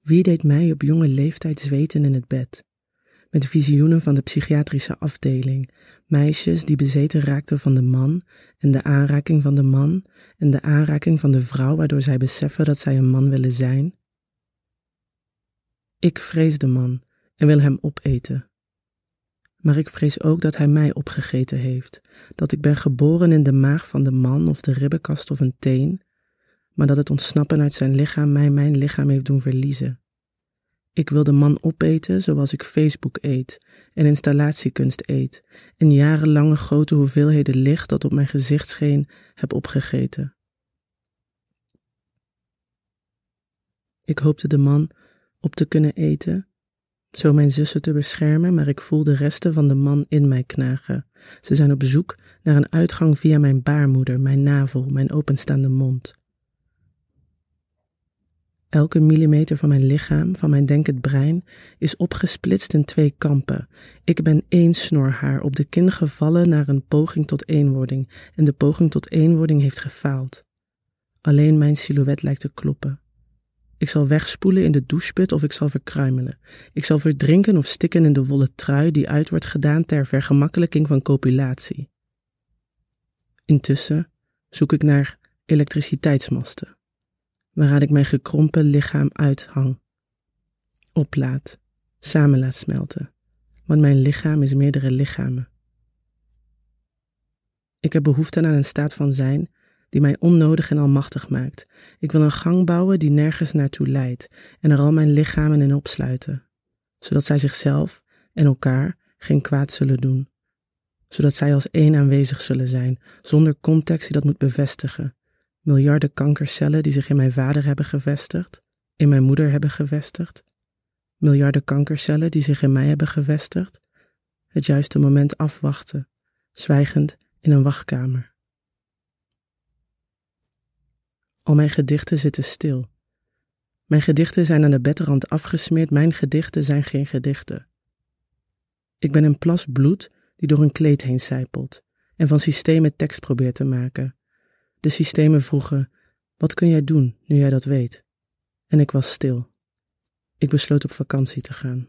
Wie deed mij op jonge leeftijd zweten in het bed? Met visioenen van de psychiatrische afdeling, meisjes die bezeten raakten van de man en de aanraking van de man en de aanraking van de vrouw waardoor zij beseffen dat zij een man willen zijn. Ik vrees de man en wil hem opeten. Maar ik vrees ook dat hij mij opgegeten heeft, dat ik ben geboren in de maag van de man of de ribbenkast of een teen, maar dat het ontsnappen uit zijn lichaam mij mijn lichaam heeft doen verliezen. Ik wil de man opeten zoals ik Facebook eet en installatiekunst eet en jarenlange grote hoeveelheden licht dat op mijn gezicht scheen heb opgegeten. Ik hoopte de man op te kunnen eten, zo mijn zussen te beschermen, maar ik voel de resten van de man in mij knagen. Ze zijn op zoek naar een uitgang via mijn baarmoeder, mijn navel, mijn openstaande mond. Elke millimeter van mijn lichaam, van mijn denkend brein, is opgesplitst in twee kampen. Ik ben één snorhaar op de kin gevallen naar een poging tot eenwording, en de poging tot eenwording heeft gefaald. Alleen mijn silhouet lijkt te kloppen. Ik zal wegspoelen in de doucheput of ik zal verkruimelen. Ik zal verdrinken of stikken in de wollen trui die uit wordt gedaan ter vergemakkelijking van copulatie. Intussen zoek ik naar elektriciteitsmasten waaraan ik mijn gekrompen lichaam uithang, oplaat, samen laat smelten, want mijn lichaam is meerdere lichamen. Ik heb behoefte aan een staat van zijn die mij onnodig en almachtig maakt. Ik wil een gang bouwen die nergens naartoe leidt en er al mijn lichamen in opsluiten, zodat zij zichzelf en elkaar geen kwaad zullen doen, zodat zij als één aanwezig zullen zijn, zonder context die dat moet bevestigen, miljarden kankercellen die zich in mijn vader hebben gevestigd, in mijn moeder hebben gevestigd, miljarden kankercellen die zich in mij hebben gevestigd, het juiste moment afwachten, zwijgend in een wachtkamer. Al mijn gedichten zitten stil. Mijn gedichten zijn aan de bedrand afgesmeerd, mijn gedichten zijn geen gedichten. Ik ben een plas bloed die door een kleed heen sijpelt en van systemen tekst probeert te maken, de systemen vroegen: Wat kun jij doen nu jij dat weet? En ik was stil. Ik besloot op vakantie te gaan.